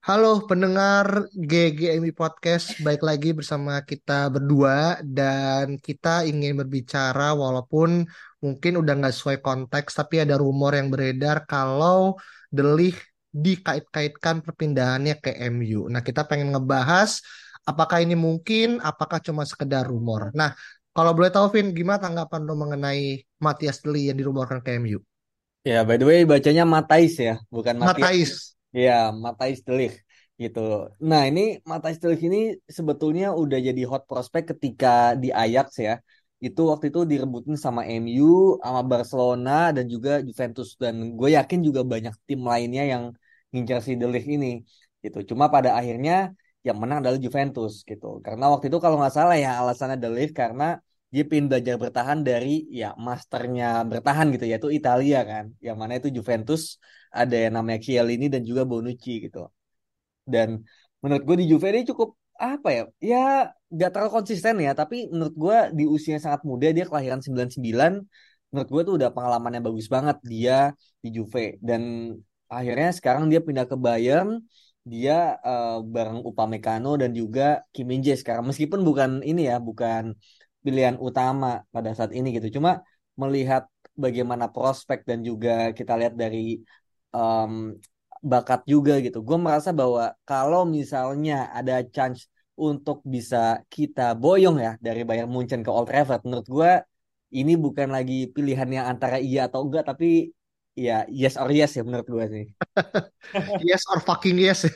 Halo pendengar GGMI Podcast, baik lagi bersama kita berdua dan kita ingin berbicara walaupun mungkin udah nggak sesuai konteks tapi ada rumor yang beredar kalau Delih dikait-kaitkan perpindahannya ke MU. Nah kita pengen ngebahas apakah ini mungkin, apakah cuma sekedar rumor. Nah kalau boleh tahu Vin, gimana tanggapan lo mengenai Matias Delih yang dirumorkan ke MU? Ya, by the way bacanya Matais ya, bukan Matias. Matais. Ya, Matthijs de Ligt gitu. Nah, ini de Ligt ini sebetulnya udah jadi hot prospect ketika di Ajax ya. Itu waktu itu direbutin sama MU, sama Barcelona dan juga Juventus dan gue yakin juga banyak tim lainnya yang ngincar si de Ligt ini gitu. Cuma pada akhirnya yang menang adalah Juventus gitu. Karena waktu itu kalau nggak salah ya alasannya de Ligt karena dia pengen belajar bertahan dari ya masternya bertahan gitu yaitu Italia kan. Yang mana itu Juventus ada yang namanya Chiellini dan juga Bonucci gitu. Dan menurut gue di Juve ini cukup apa ya ya gak terlalu konsisten ya. Tapi menurut gue di usia sangat muda dia kelahiran 99 menurut gue tuh udah pengalamannya bagus banget dia di Juve. Dan akhirnya sekarang dia pindah ke Bayern dia uh, bareng Upamecano dan juga Kim Min sekarang. Meskipun bukan ini ya bukan pilihan utama pada saat ini gitu. Cuma melihat bagaimana prospek dan juga kita lihat dari um, bakat juga gitu. Gue merasa bahwa kalau misalnya ada chance untuk bisa kita boyong ya dari Bayern Munchen ke Old Trafford, menurut gue ini bukan lagi pilihan yang antara iya atau enggak, tapi ya yes or yes ya menurut gue sih. yes or fucking yes.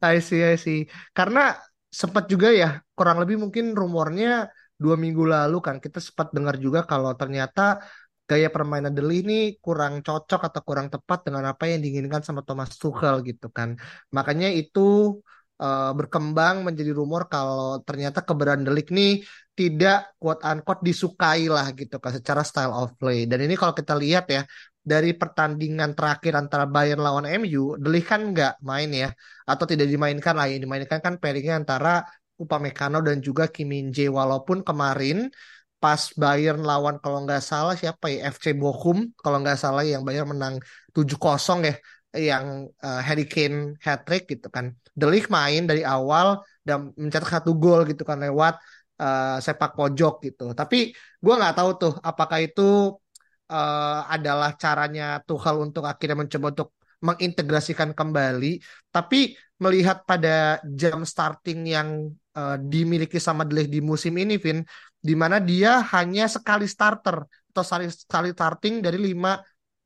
I see, I see. Karena sempat juga ya kurang lebih mungkin rumornya dua minggu lalu kan kita sempat dengar juga kalau ternyata gaya permainan Deli ini kurang cocok atau kurang tepat dengan apa yang diinginkan sama Thomas Tuchel gitu kan. Makanya itu uh, berkembang menjadi rumor kalau ternyata keberadaan Delik ini tidak quote unquote disukai lah gitu kan secara style of play. Dan ini kalau kita lihat ya dari pertandingan terakhir antara Bayern lawan MU, Delik kan nggak main ya, atau tidak dimainkan lah. Yang dimainkan kan pairingnya antara Upamecano dan juga Kim Min Jae. Walaupun kemarin pas Bayern lawan kalau nggak salah siapa ya FC Bochum kalau nggak salah yang Bayern menang 7-0 ya yang uh, Harry Kane hat trick gitu kan. Delik main dari awal dan mencetak satu gol gitu kan lewat uh, sepak pojok gitu. Tapi gue nggak tahu tuh apakah itu uh, adalah caranya Tuchel untuk akhirnya mencoba untuk mengintegrasikan kembali. Tapi melihat pada jam starting yang uh, dimiliki sama Deleh di musim ini, Vin, di mana dia hanya sekali starter atau sekali, starting dari lima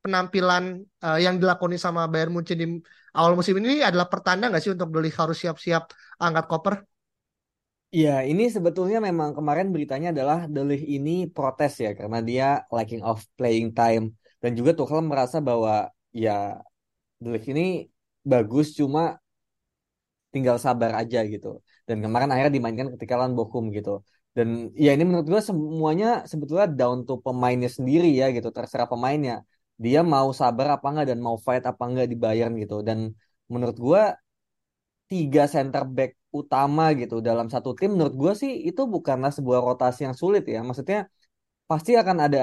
penampilan uh, yang dilakoni sama Bayern Munchen di awal musim ini adalah pertanda nggak sih untuk Deleh harus siap-siap angkat koper? Iya, ini sebetulnya memang kemarin beritanya adalah Delih ini protes ya karena dia lacking of playing time dan juga Tuchel merasa bahwa ya Delih ini bagus cuma tinggal sabar aja gitu. Dan kemarin akhirnya dimainkan ketika lawan Bochum gitu. Dan ya ini menurut gue semuanya sebetulnya down to pemainnya sendiri ya gitu, terserah pemainnya. Dia mau sabar apa enggak dan mau fight apa enggak di Bayern gitu. Dan menurut gue tiga center back utama gitu dalam satu tim menurut gue sih itu bukanlah sebuah rotasi yang sulit ya. Maksudnya pasti akan ada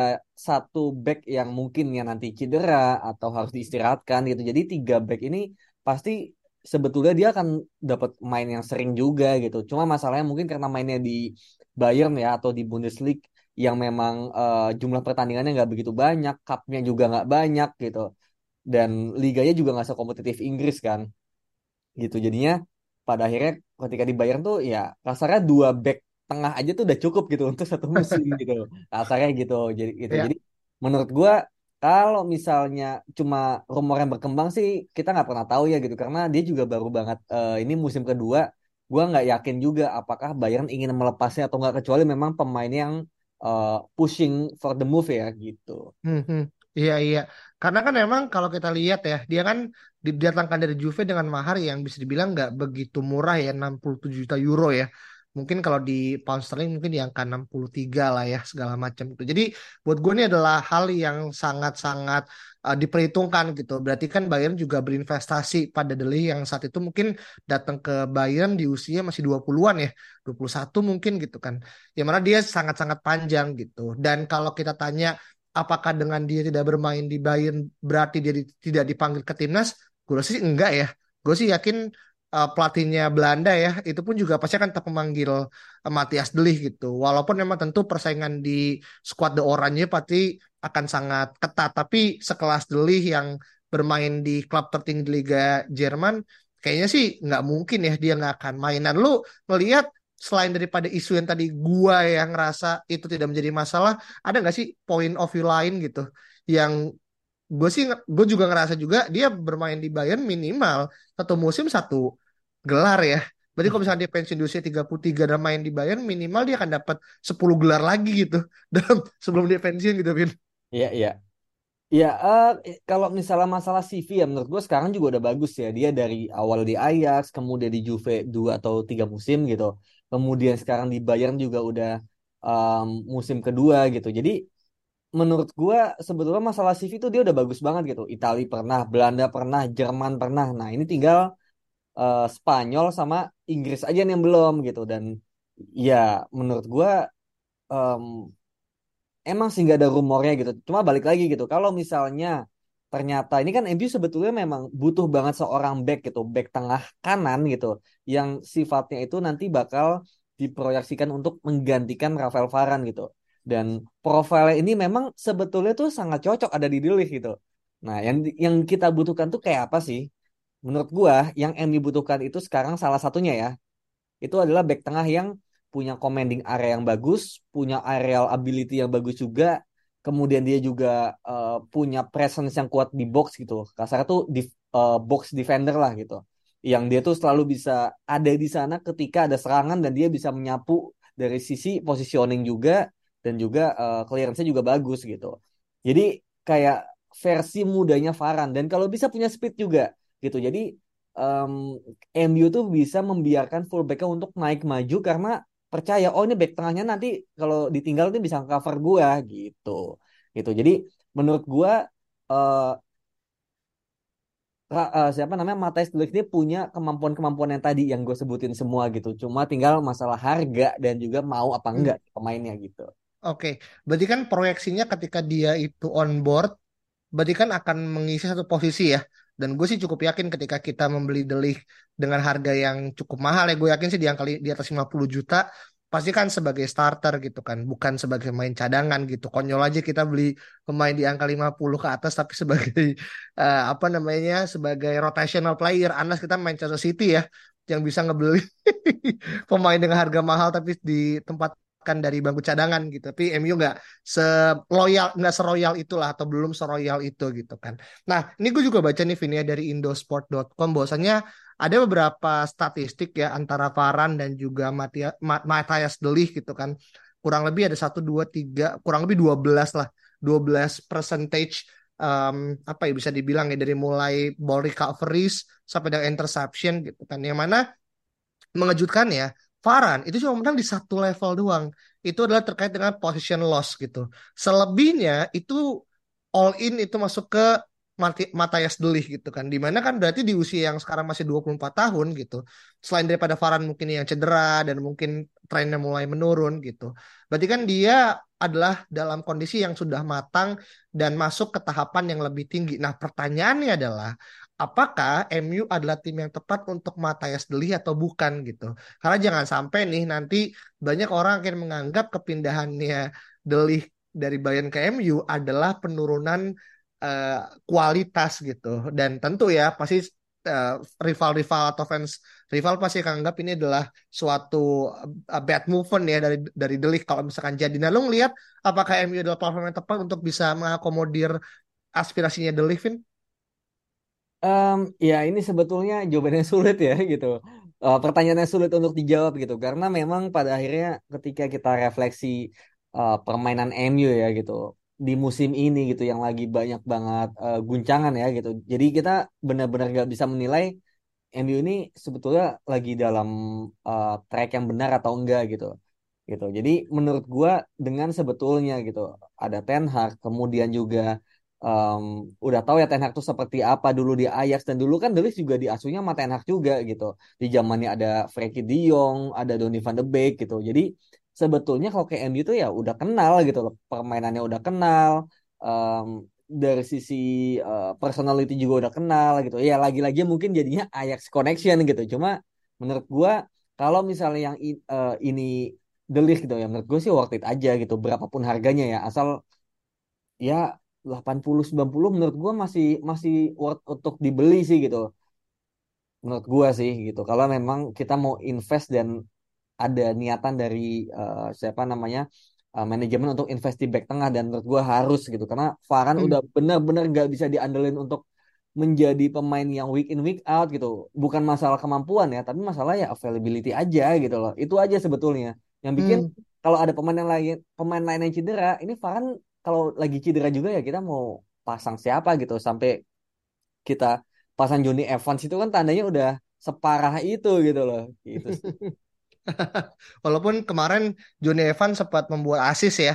satu back yang mungkin yang nanti cedera atau harus diistirahatkan gitu. Jadi tiga back ini pasti sebetulnya dia akan dapat main yang sering juga gitu. Cuma masalahnya mungkin karena mainnya di Bayern ya atau di Bundesliga yang memang uh, jumlah pertandingannya nggak begitu banyak cupnya juga nggak banyak gitu. Dan liganya juga nggak sekompetitif Inggris kan gitu. Jadinya pada akhirnya ketika dibayar tuh ya kasarnya dua back tengah aja tuh udah cukup gitu untuk satu musim gitu kasarnya gitu jadi gitu yeah. jadi menurut gua kalau misalnya cuma rumor yang berkembang sih kita nggak pernah tahu ya gitu karena dia juga baru banget uh, ini musim kedua gua nggak yakin juga apakah Bayern ingin melepasnya atau nggak kecuali memang pemain yang uh, pushing for the move ya gitu. Hmm, hmm. Iya iya. Karena kan memang kalau kita lihat ya, dia kan didatangkan dari Juve dengan mahar yang bisa dibilang nggak begitu murah ya, 67 juta euro ya. Mungkin kalau di pound sterling mungkin di angka 63 lah ya segala macam itu. Jadi buat gue ini adalah hal yang sangat-sangat uh, diperhitungkan gitu. Berarti kan Bayern juga berinvestasi pada Deli yang saat itu mungkin datang ke Bayern di usia masih 20-an ya, 21 mungkin gitu kan. Yang mana dia sangat-sangat panjang gitu. Dan kalau kita tanya apakah dengan dia tidak bermain di Bayern berarti dia di, tidak dipanggil ke timnas? Gue sih enggak ya. Gue sih yakin uh, pelatihnya Belanda ya itu pun juga pasti akan tetap memanggil uh, Matthias De Ligt gitu. Walaupun memang tentu persaingan di skuad The Oranje pasti akan sangat ketat. Tapi sekelas De Ligt yang bermain di klub tertinggi Liga Jerman kayaknya sih nggak mungkin ya dia nggak akan main. Dan lu melihat selain daripada isu yang tadi gua yang ngerasa itu tidak menjadi masalah, ada nggak sih point of view lain gitu yang gue sih gue juga ngerasa juga dia bermain di Bayern minimal satu musim satu gelar ya. Berarti kalau misalnya dia pensiun di usia 33 dan main di Bayern minimal dia akan dapat 10 gelar lagi gitu dalam sebelum dia pensiun gitu Vin. Iya iya. Ya, uh, kalau misalnya masalah CV ya menurut gue sekarang juga udah bagus ya. Dia dari awal di Ajax, kemudian di Juve dua atau tiga musim gitu. Kemudian sekarang di Bayern juga udah um, musim kedua gitu. Jadi menurut gue sebetulnya masalah CV itu dia udah bagus banget gitu. Italia pernah, Belanda pernah, Jerman pernah. Nah ini tinggal uh, Spanyol sama Inggris aja yang belum gitu. Dan ya menurut gue um, emang sih nggak ada rumornya gitu. Cuma balik lagi gitu. Kalau misalnya ternyata ini kan MU sebetulnya memang butuh banget seorang back gitu, back tengah kanan gitu, yang sifatnya itu nanti bakal diproyeksikan untuk menggantikan Rafael Varane gitu. Dan profilnya ini memang sebetulnya tuh sangat cocok ada di Delik gitu. Nah, yang yang kita butuhkan tuh kayak apa sih? Menurut gua, yang MU butuhkan itu sekarang salah satunya ya, itu adalah back tengah yang punya commanding area yang bagus, punya aerial ability yang bagus juga, kemudian dia juga uh, punya presence yang kuat di box gitu. Kasarnya tuh di uh, box defender lah gitu. Yang dia tuh selalu bisa ada di sana ketika ada serangan dan dia bisa menyapu dari sisi positioning juga dan juga uh, clearance-nya juga bagus gitu. Jadi kayak versi mudanya Varan dan kalau bisa punya speed juga gitu. Jadi um, MU tuh bisa membiarkan fullback untuk naik maju karena percaya oh ini back tengahnya nanti kalau ditinggal ini bisa cover gua gitu. Gitu. Jadi menurut gua uh, uh, siapa namanya Matthijs De ini punya kemampuan-kemampuan yang tadi yang gue sebutin semua gitu. Cuma tinggal masalah harga dan juga mau apa hmm. enggak hmm. pemainnya gitu. Oke. Berarti kan proyeksinya ketika dia itu on board berarti kan akan mengisi satu posisi ya dan gue sih cukup yakin ketika kita membeli Delik dengan harga yang cukup mahal ya gue yakin sih di angka di atas 50 juta pasti kan sebagai starter gitu kan bukan sebagai main cadangan gitu. Konyol aja kita beli pemain di angka 50 ke atas tapi sebagai uh, apa namanya sebagai rotational player. Anas kita main Manchester City ya yang bisa ngebeli pemain dengan harga mahal tapi di tempat kan dari bangku cadangan gitu. Tapi MU nggak seloyal nggak seroyal itulah atau belum seroyal itu gitu kan. Nah ini gue juga baca nih Vini ya dari Indosport.com bahwasanya ada beberapa statistik ya antara Varan dan juga Matthias Delich gitu kan. Kurang lebih ada satu dua tiga kurang lebih 12 lah 12 percentage um, apa ya bisa dibilang ya dari mulai ball recoveries sampai dengan interception gitu kan. Yang mana mengejutkan ya Varan itu cuma menang di satu level doang. Itu adalah terkait dengan position loss gitu. Selebihnya itu all in itu masuk ke Matthias Delich gitu kan. Di mana kan berarti di usia yang sekarang masih 24 tahun gitu. Selain daripada Varan mungkin yang cedera dan mungkin trennya mulai menurun gitu. Berarti kan dia adalah dalam kondisi yang sudah matang dan masuk ke tahapan yang lebih tinggi. Nah pertanyaannya adalah apakah MU adalah tim yang tepat untuk Matthias Deli atau bukan gitu. Karena jangan sampai nih nanti banyak orang akan menganggap kepindahannya Deli dari Bayern ke MU adalah penurunan uh, kualitas gitu. Dan tentu ya pasti uh, rival-rival atau fans rival pasti akan anggap ini adalah suatu uh, bad movement ya dari dari Delik kalau misalkan jadi. Nah, lu ngelihat apakah MU adalah platform yang tepat untuk bisa mengakomodir aspirasinya Delik, Vin? Um, ya ini sebetulnya jawabannya sulit ya gitu. Uh, pertanyaannya sulit untuk dijawab gitu karena memang pada akhirnya ketika kita refleksi uh, permainan MU ya gitu di musim ini gitu yang lagi banyak banget uh, guncangan ya gitu. Jadi kita benar-benar nggak bisa menilai MU ini sebetulnya lagi dalam uh, track yang benar atau enggak gitu. Gitu. Jadi menurut gua dengan sebetulnya gitu ada Ten Hag kemudian juga um, udah tahu ya Ten Hag tuh seperti apa dulu di Ajax dan dulu kan Delis juga diasuhnya sama Ten Hag juga gitu. Di zamannya ada Frenkie De Jong, ada Donny van de Beek gitu. Jadi sebetulnya kalau ke MU tuh ya udah kenal gitu loh. Permainannya udah kenal. Um, dari sisi uh, personality juga udah kenal gitu. Ya lagi-lagi mungkin jadinya Ajax connection gitu. Cuma menurut gua kalau misalnya yang uh, ini Delis gitu ya menurut gue sih worth it aja gitu berapapun harganya ya asal ya 80 90 menurut gua masih masih worth untuk dibeli sih gitu. Menurut gua sih gitu. Kalau memang kita mau invest dan ada niatan dari uh, siapa namanya uh, manajemen untuk invest di back tengah dan menurut gua harus gitu karena Varane hmm. udah benar-benar nggak bisa diandelin untuk menjadi pemain yang week in week out gitu. Bukan masalah kemampuan ya, tapi masalah ya availability aja gitu loh. Itu aja sebetulnya yang bikin hmm. kalau ada pemain yang lain pemain lain yang cedera, ini Varane kalau lagi cedera juga ya kita mau pasang siapa gitu. Sampai kita pasang Johnny Evans itu kan tandanya udah separah itu gitu loh. Gitu Walaupun kemarin Johnny Evans sempat membuat asis ya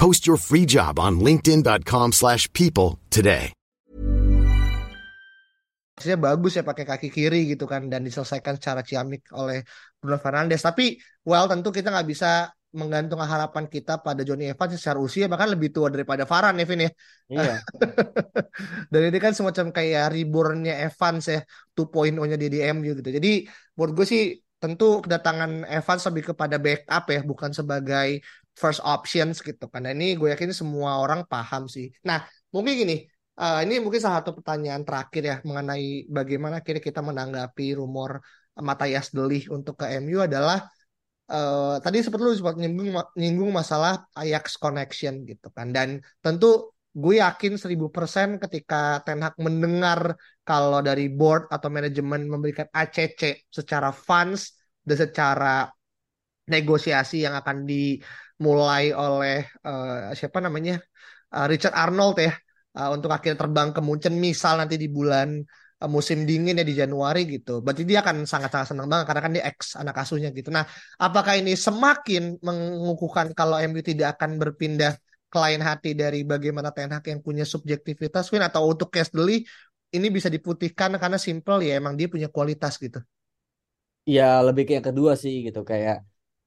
Post your free job on linkedin.com slash people today. Maksudnya bagus ya pakai kaki kiri gitu kan dan diselesaikan secara ciamik oleh Bruno Fernandes. Tapi well tentu kita nggak bisa menggantungkan harapan kita pada Johnny Evans secara usia bahkan lebih tua daripada Varane Nevin ya. Iya. dan ini kan semacam kayak rebornnya Evans ya 2.0-nya di DMU gitu. Jadi menurut gue sih tentu kedatangan Evans lebih kepada backup ya bukan sebagai first options gitu kan. Nah, ini gue yakin semua orang paham sih. Nah, mungkin gini, uh, ini mungkin salah satu pertanyaan terakhir ya mengenai bagaimana kira kita menanggapi rumor Matias Delih untuk ke MU adalah uh, tadi seperti lu sempat nyinggung, nyinggung masalah Ajax connection gitu kan. Dan tentu gue yakin 1000% ketika Ten Hag mendengar kalau dari board atau manajemen memberikan ACC secara funds dan secara negosiasi yang akan di mulai oleh uh, siapa namanya uh, Richard Arnold ya uh, untuk akhirnya terbang ke Munchen misal nanti di bulan uh, musim dingin ya di Januari gitu. Berarti dia akan sangat-sangat senang banget karena kan dia ex anak asuhnya gitu. Nah, apakah ini semakin mengukuhkan kalau MU tidak akan berpindah ke lain hati dari bagaimana Ten Hag yang punya subjektivitas Win atau untuk Castley ini bisa diputihkan karena simple ya emang dia punya kualitas gitu. Ya lebih ke yang kedua sih gitu kayak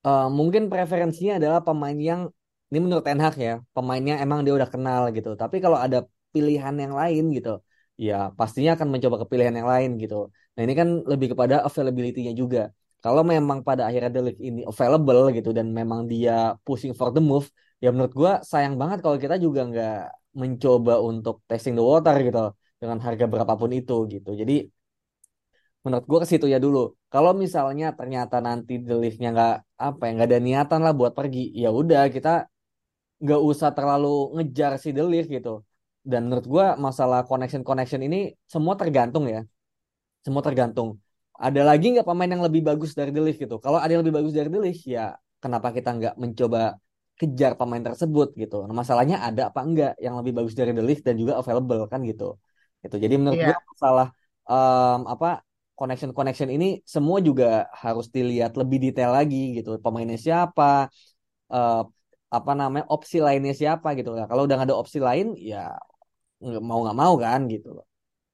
uh, mungkin preferensinya adalah pemain yang ini menurut Ten Hag ya pemainnya emang dia udah kenal gitu. Tapi kalau ada pilihan yang lain gitu ya pastinya akan mencoba ke pilihan yang lain gitu. Nah ini kan lebih kepada availability-nya juga. Kalau memang pada akhirnya Delik ini available gitu dan memang dia pushing for the move ya menurut gua sayang banget kalau kita juga nggak mencoba untuk testing the water gitu dengan harga berapapun itu gitu. Jadi menurut gue ke situ ya dulu. Kalau misalnya ternyata nanti the nggak apa ya nggak ada niatan lah buat pergi, ya udah kita nggak usah terlalu ngejar si De Ligt gitu. Dan menurut gua masalah connection connection ini semua tergantung ya, semua tergantung. Ada lagi nggak pemain yang lebih bagus dari De Ligt gitu? Kalau ada yang lebih bagus dari De Ligt, ya kenapa kita nggak mencoba kejar pemain tersebut gitu? Nah, masalahnya ada apa enggak yang lebih bagus dari De Ligt dan juga available kan gitu. Gitu. Jadi menurut Iya. gua masalah em, apa connection connection ini semua juga harus dilihat lebih detail lagi gitu. Pemainnya siapa, eh, apa namanya opsi lainnya siapa gitu. Nah, kalau udah nggak ada opsi lain, ya mau nggak mau kan gitu loh.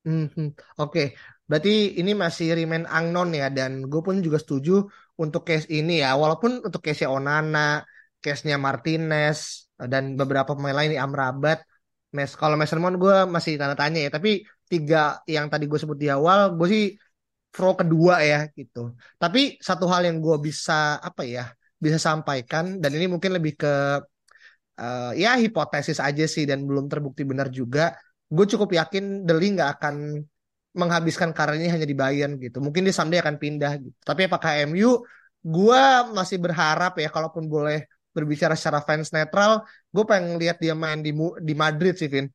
Mhm. Oke, berarti ini masih remain unknown ya, dan gue pun juga setuju untuk case ini ya, walaupun untuk case Onana, case-nya Martinez, dan beberapa pemain lain nih Amrabat, Mes, kalau Mason gue masih tanda tanya ya, tapi tiga yang tadi gue sebut di awal, gue sih pro kedua ya gitu. Tapi satu hal yang gue bisa apa ya, bisa sampaikan, dan ini mungkin lebih ke eh, ya hipotesis aja sih dan belum terbukti benar juga. Gue cukup yakin Deli nggak akan menghabiskan karirnya hanya di Bayern gitu. Mungkin dia someday akan pindah gitu. Tapi apakah MU? Gue masih berharap ya, kalaupun boleh berbicara secara fans netral, gue pengen lihat dia main di di Madrid sih, Vin.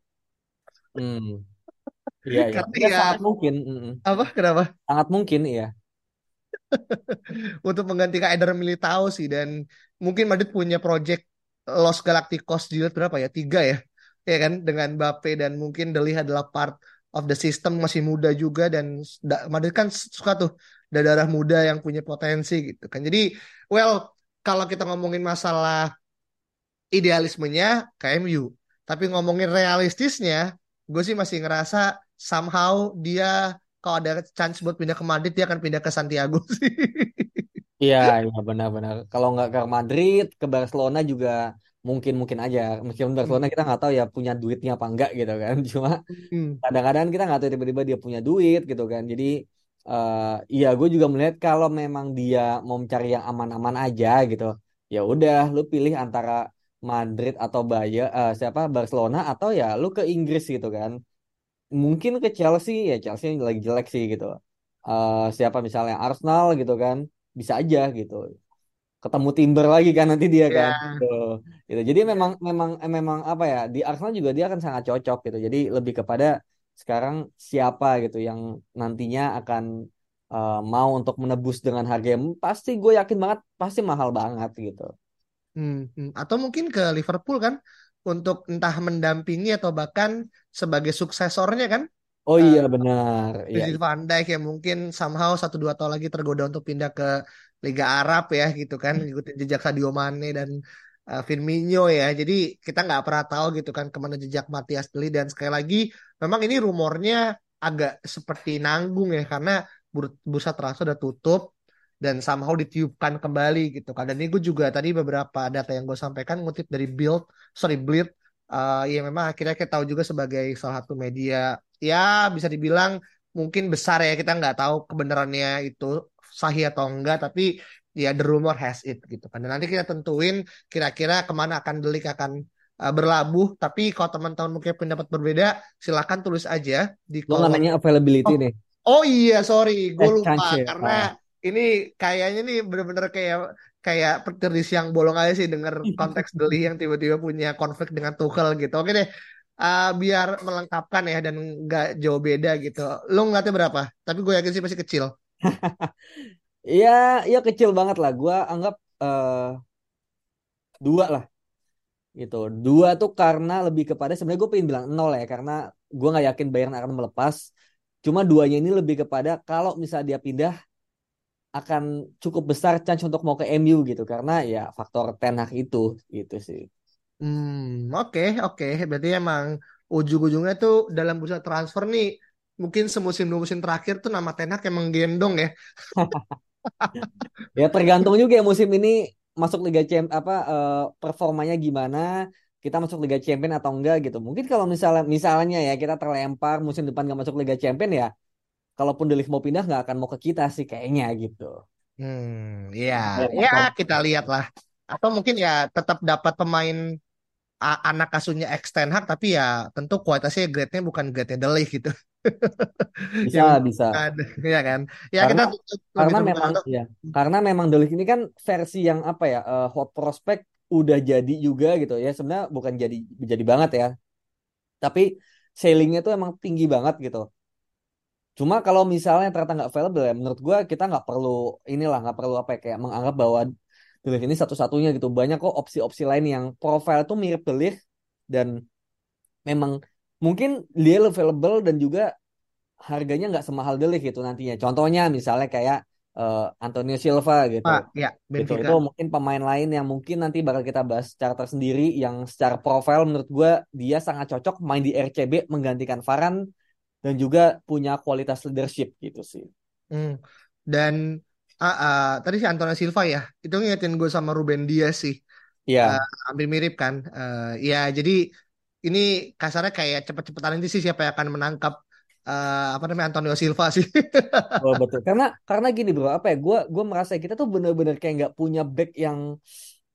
Hmm. Iya, iya. Karena Ya, ya sangat mungkin. apa? Kenapa? Sangat mungkin, iya. Untuk menggantikan Eder Militao sih dan mungkin Madrid punya project Los Galacticos jilid berapa ya? Tiga ya, ya kan? Dengan Mbappe dan mungkin Deli adalah part of the system masih muda juga dan da- Madrid kan suka tuh darah muda yang punya potensi gitu kan. Jadi, well, kalau kita ngomongin masalah idealismenya ke MU, tapi ngomongin realistisnya, gue sih masih ngerasa somehow dia kalau ada chance buat pindah ke Madrid dia akan pindah ke Santiago sih. Iya, iya benar-benar. Kalau nggak ke Madrid, ke Barcelona juga mungkin-mungkin aja. Meskipun Barcelona kita nggak tahu ya punya duitnya apa enggak gitu kan. Cuma Hmm. kadang-kadang kita nggak tahu tiba-tiba dia punya duit gitu kan. Jadi eh iya gue juga melihat kalau memang dia mau mencari yang aman-aman aja gitu. Ya udah, lu pilih antara Madrid atau Bayern, eh, siapa Barcelona atau ya lu ke Inggris gitu kan. Mungkin ke Chelsea ya Chelsea lagi jelek sih gitu. Eh siapa misalnya Arsenal gitu kan. Bisa aja gitu ketemu Timber lagi kan nanti dia kan Ya. gitu. Gitu. Jadi memang memang eh, memang apa ya di Arsenal juga dia akan sangat cocok gitu. Jadi lebih kepada sekarang siapa gitu yang nantinya akan eh, mau untuk menebus dengan harga yang pasti gue yakin banget pasti mahal banget gitu. Hmm, hmm. Atau mungkin ke Liverpool kan untuk entah mendampingi atau bahkan sebagai suksesornya kan? Oh iya benar. Iya. Virgil van Dijk yang mungkin somehow satu dua tahun lagi tergoda untuk pindah ke Liga Arab ya gitu kan ngikutin jejak Sadio Mane dan uh, Firmino ya. Jadi kita nggak pernah tahu gitu kan ke mana jejak Matias Deli. Dan sekali lagi memang ini rumornya agak seperti nanggung ya karena bur- bursa transfer udah tutup dan somehow ditiupkan kembali gitu kan dan ini gue juga tadi beberapa data yang gue sampaikan ngutip dari Build sorry Bleed uh, ya memang akhirnya kita tahu juga sebagai salah satu media ya bisa dibilang mungkin besar ya kita nggak tahu kebenarannya itu sahih atau enggak tapi ya the rumor has it gitu kan dan nanti kita tentuin kira-kira ke mana akan Delik akan uh, berlabuh tapi kalau teman-teman mungkin pendapat berbeda silakan tulis aja di kolom nanya availability oh, nih. oh iya sorry gue Eh lupa chance ya. karena Ah. Ini kayaknya nih bener-bener kayak kayak petir di siang bolong aja sih denger konteks Deli yang tiba-tiba punya konflik dengan Tuchel gitu oke deh Uh, biar melengkapkan ya dan nggak jauh beda gitu. Lo ngeliatnya berapa? Tapi gue yakin sih pasti kecil. Iya, iya kecil banget lah. Gua anggap eh, dua lah gitu. Dua tuh karena lebih kepada sebenarnya gue pengen bilang nol ya karena gue nggak yakin Bayern akan melepas. Cuma duanya ini lebih kepada kalau misalnya dia pindah akan cukup besar chance untuk mau ke MU gitu karena ya faktor Ten Hag itu gitu sih. Hmm, oke, oke. Berarti emang ujung-ujungnya tuh dalam bursa transfer nih, mungkin semusim dua musim terakhir tuh nama Ten Hag emang gendong ya. Ya tergantung juga ya musim ini masuk Liga Champions apa eh, performanya gimana, kita masuk Liga Champion atau enggak gitu. Mungkin kalau misalnya misalnya ya kita terlempar musim depan nggak masuk Liga Champion ya, kalaupun De Ligt mau pindah nggak akan mau ke kita sih kayaknya gitu. Hmm, ya, Ya, ya faktor kita lihat lah. Atau mungkin ya tetap dapat pemain anak asuhnya ex Ten Hag, tapi ya tentu kualitasnya grade-nya bukan grade-nya De Ligt gitu. bisa Yang bisa. ada, ya kan? Ya Karena kita karena terbuka memang ya karena memang De Ligt ini kan versi yang apa ya eh, hot prospect udah jadi juga gitu ya sebenarnya bukan jadi jadi banget ya tapi sailingnya tuh emang tinggi banget gitu cuma kalau misalnya ternyata nggak available ya menurut gue kita nggak perlu inilah nggak perlu apa ya, kayak menganggap bahwa Delir ini satu-satunya gitu banyak kok opsi-opsi lain yang profile tuh mirip Delir dan memang mungkin dia available dan juga harganya nggak semahal Delir gitu nantinya contohnya misalnya kayak uh, Antonio Silva gitu. Ah, ya, Gitu. Itu mungkin pemain lain yang mungkin nanti bakal kita bahas secara tersendiri yang secara profil menurut gue dia sangat cocok main di RCB menggantikan Varane dan juga punya kualitas leadership gitu sih. Hmm. Dan ah, ah, tadi si Antonio Silva ya, itu ngingetin gue sama Ruben Dias sih. Iya. Eh, hampir mirip kan. Eh, ya, jadi ini kasarnya kayak cepet-cepetan ini sih siapa yang akan menangkap eh, apa namanya Antonio Silva sih. Oh, betul. Karena karena gini bro, apa ya? Gue gue merasa kita tuh bener-bener kayak nggak punya back yang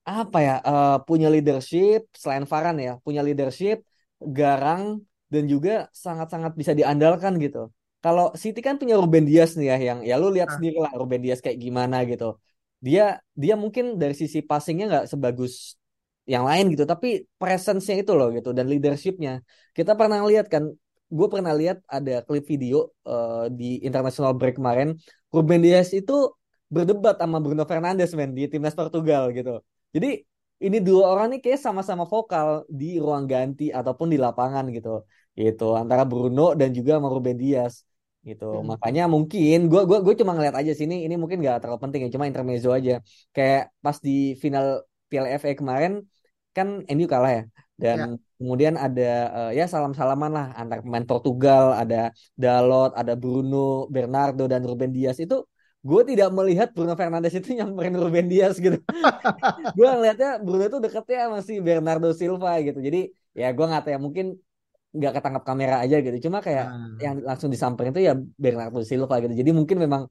apa ya? eh, punya leadership selain Varane ya, punya leadership, garang dan juga sangat-sangat bisa diandalkan gitu. Kalau City kan punya Ruben Dias nih ya, yang ya lu lihat Ah. sendiri lah Ruben Dias kayak gimana gitu. Dia dia mungkin dari sisi passingnya nggak sebagus yang lain gitu, tapi presence-nya itu loh gitu dan leadership-nya. Kita pernah lihat kan, gue pernah lihat ada klip video eh, di international break kemarin, Ruben Dias itu berdebat sama Bruno Fernandes men di timnas Portugal gitu. Jadi ini dua orang nih kayak sama-sama vokal di ruang ganti ataupun di lapangan gitu. Gitu antara Bruno dan juga sama Ruben Dias gitu. Hmm. Makanya mungkin gue gua gue cuma ngeliat aja sini ini mungkin gak terlalu penting ya, cuma intermezzo aja. Kayak pas di final Piala FA kemarin kan MU kalah ya. Dan Ya. kemudian ada eh, ya salam-salaman lah antar pemain Portugal, ada Dalot, ada Bruno, Bernardo dan Ruben Dias itu gue tidak melihat Bruno Fernandes itu nyamperin Ruben Dias gitu. gue ngeliatnya Bruno tuh deketnya masih Bernardo Silva gitu. Jadi ya gue nggak tahu ya mungkin nggak ketangkap kamera aja gitu. Cuma kayak Hmm. yang langsung disamperin itu ya Bernardo Silva gitu. Jadi mungkin memang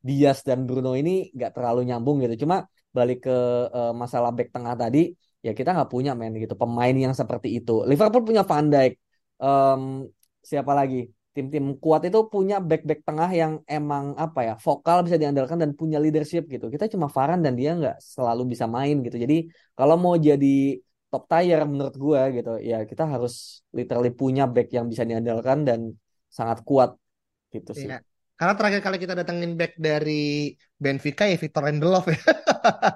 Dias dan Bruno ini nggak terlalu nyambung gitu. Cuma balik ke eh, masalah back tengah tadi, ya kita nggak punya men gitu pemain yang seperti itu. Liverpool punya Van Dijk, Em, siapa lagi? Tim-tim kuat itu punya back-back tengah yang emang apa ya vokal bisa diandalkan dan punya leadership gitu. Kita cuma Varane dan dia nggak selalu bisa main gitu. Jadi kalau mau jadi top tier menurut gua gitu, ya kita harus literally punya back yang bisa diandalkan dan sangat kuat gitu sih. Iya. Karena terakhir kali kita datengin back dari Benfica ya Victor Lindelof ya.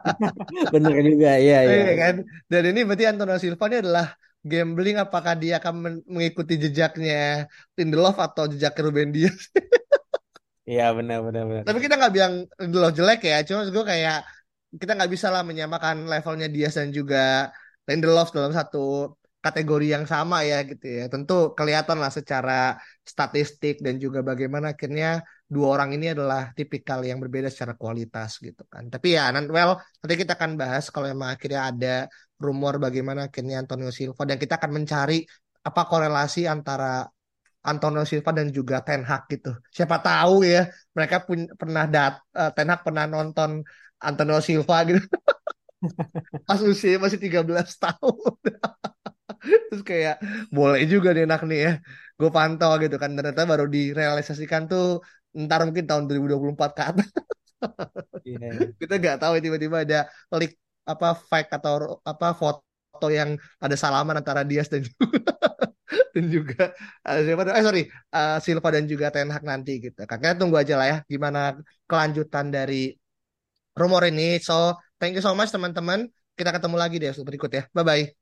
Bener juga, iya iya. Iya kan? Dan ini berarti Antonio Silva ini adalah gambling apakah dia akan men- mengikuti jejaknya Lindelof atau jejak Ruben Dias. Iya benar benar benar. Tapi kita nggak bilang Lindelof jelek ya, cuma gue kayak kita nggak bisa lah menyamakan levelnya Dias dan juga Lindelof dalam satu kategori yang sama ya gitu ya. Tentu kelihatan lah secara statistik dan juga bagaimana akhirnya dua orang ini adalah tipikal yang berbeda secara kualitas gitu kan. Tapi ya, well, nanti kita akan bahas kalau emang akhirnya ada rumor bagaimana akhirnya Antonio Silva dan kita akan mencari apa korelasi antara Antonio Silva dan juga Ten Hag gitu. Siapa tahu ya mereka pun pernah dat eh, Ten Hag pernah nonton Antonio Silva gitu pas usia masih 13 tahun. Terus kayak boleh juga nih enak nih ya. Gue pantau gitu kan ternyata baru direalisasikan tuh ntar mungkin tahun 2024 ke atas. Iya. Kita nggak tahu tiba-tiba ada leak apa fake atau apa foto yang ada salaman antara Diaz dan dan juga siapa eh sorry eh, Silva dan juga Ten Hag nanti gitu. Kakaknya tunggu aja lah ya gimana kelanjutan dari rumor ini. So thank you so much teman-teman. Kita ketemu lagi deh berikut ya. Bye bye.